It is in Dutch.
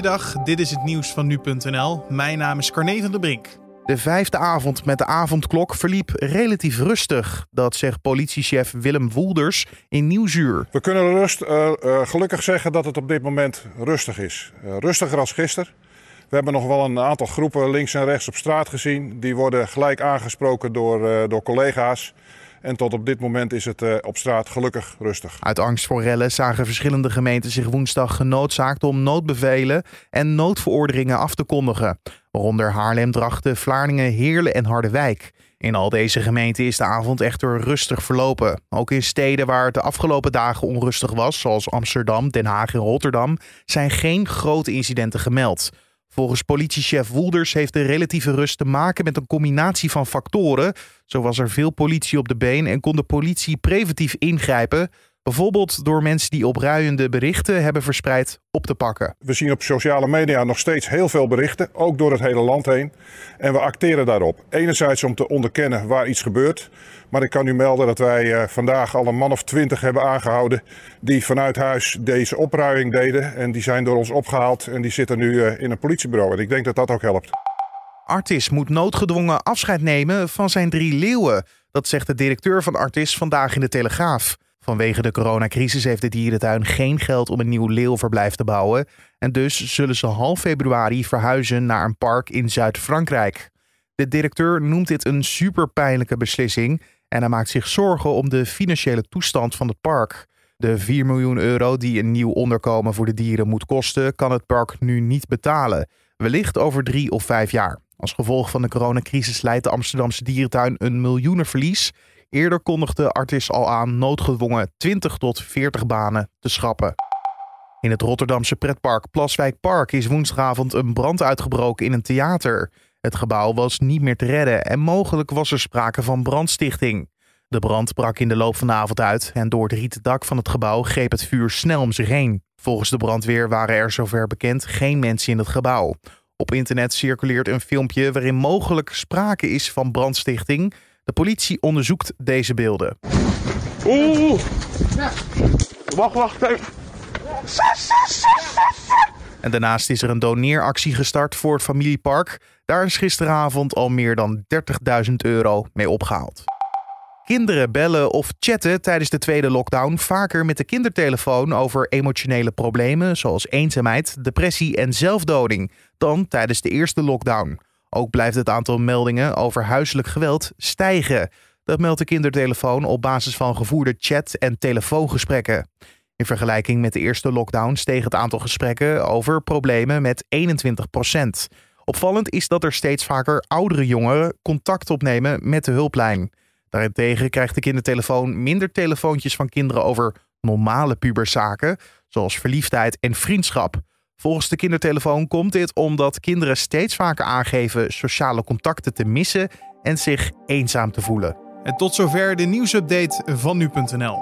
Goeiedag, dit is het nieuws van nu.nl. Mijn naam is Carne van der Brink. De vijfde avond met de avondklok verliep relatief rustig. Dat zegt politiechef Willem Woelders in Nieuwsuur. We kunnen rust, uh, uh, gelukkig zeggen dat het op dit moment rustig is. Uh, rustiger als gisteren. We hebben nog wel een aantal groepen links en rechts op straat gezien. Die worden gelijk aangesproken door, door collega's. En tot op dit moment is het uh, op straat gelukkig rustig. Uit angst voor rellen zagen verschillende gemeenten zich woensdag genoodzaakt om noodbevelen en noodverordeningen af te kondigen. Waaronder Haarlem, Drachten, Vlaardingen, Heerlen en Harderwijk. In al deze gemeenten is de avond echter rustig verlopen. Ook in steden waar het de afgelopen dagen onrustig was, zoals Amsterdam, Den Haag en Rotterdam, zijn geen grote incidenten gemeld. Volgens politiechef Woelders heeft de relatieve rust te maken met een combinatie van factoren. Zo was er veel politie op de been en kon de politie preventief ingrijpen. Bijvoorbeeld door mensen die opruiende berichten hebben verspreid op te pakken. We zien op sociale media nog steeds heel veel berichten, ook door het hele land heen. En we acteren daarop. Enerzijds om te onderkennen waar iets gebeurt. Maar ik kan u melden dat wij eh, vandaag al een man of twintig hebben aangehouden. die vanuit huis deze opruiming deden. En die zijn door ons opgehaald en die zitten nu eh, in een politiebureau. En ik denk dat dat ook helpt. Artis moet noodgedwongen afscheid nemen van zijn drie leeuwen. Dat zegt de directeur van Artis vandaag in de Telegraaf. Vanwege de coronacrisis heeft de dierentuin geen geld om een nieuw leeuwverblijf te bouwen. En dus zullen ze half februari verhuizen naar een park in Zuid-Frankrijk. De directeur noemt dit een superpijnlijke beslissing en hij maakt zich zorgen om de financiële toestand van het park. De 4 miljoen euro die een nieuw onderkomen voor de dieren moet kosten, kan het park nu niet betalen. Wellicht over drie of vijf jaar. Als gevolg van de coronacrisis leidt de Amsterdamse dierentuin een miljoenenverlies. Eerder kondigde Artis al aan noodgedwongen 20 tot 40 banen te schrappen. In het Rotterdamse pretpark Plaswijk Park is woensdagavond een brand uitgebroken in een theater. Het gebouw was niet meer te redden en mogelijk was er sprake van brandstichting. De brand brak in de loop van de avond uit en door het rieten dak van het gebouw greep het vuur snel om zich heen. Volgens de brandweer waren er zover bekend geen mensen in het gebouw. Op internet circuleert een filmpje waarin mogelijk sprake is van brandstichting. De politie onderzoekt deze beelden. Oeh! Wacht, wacht even. En daarnaast is er een doneeractie gestart voor het familiepark. Daar is gisteravond al meer dan 30.000 euro mee opgehaald. Kinderen bellen of chatten tijdens de tweede lockdown vaker met de kindertelefoon over emotionele problemen zoals eenzaamheid, depressie en zelfdoding dan tijdens de eerste lockdown. Ook blijft het aantal meldingen over huiselijk geweld stijgen. Dat meldt de kindertelefoon op basis van gevoerde chat- en telefoongesprekken. In vergelijking met de eerste lockdown steeg het aantal gesprekken over problemen met 21% Opvallend is dat er steeds vaker oudere jongeren contact opnemen met de hulplijn. Daarentegen krijgt de kindertelefoon minder telefoontjes van kinderen over normale puberzaken, zoals verliefdheid en vriendschap. Volgens de kindertelefoon komt dit omdat kinderen steeds vaker aangeven sociale contacten te missen en zich eenzaam te voelen. En tot zover de nieuwsupdate van nu.nl.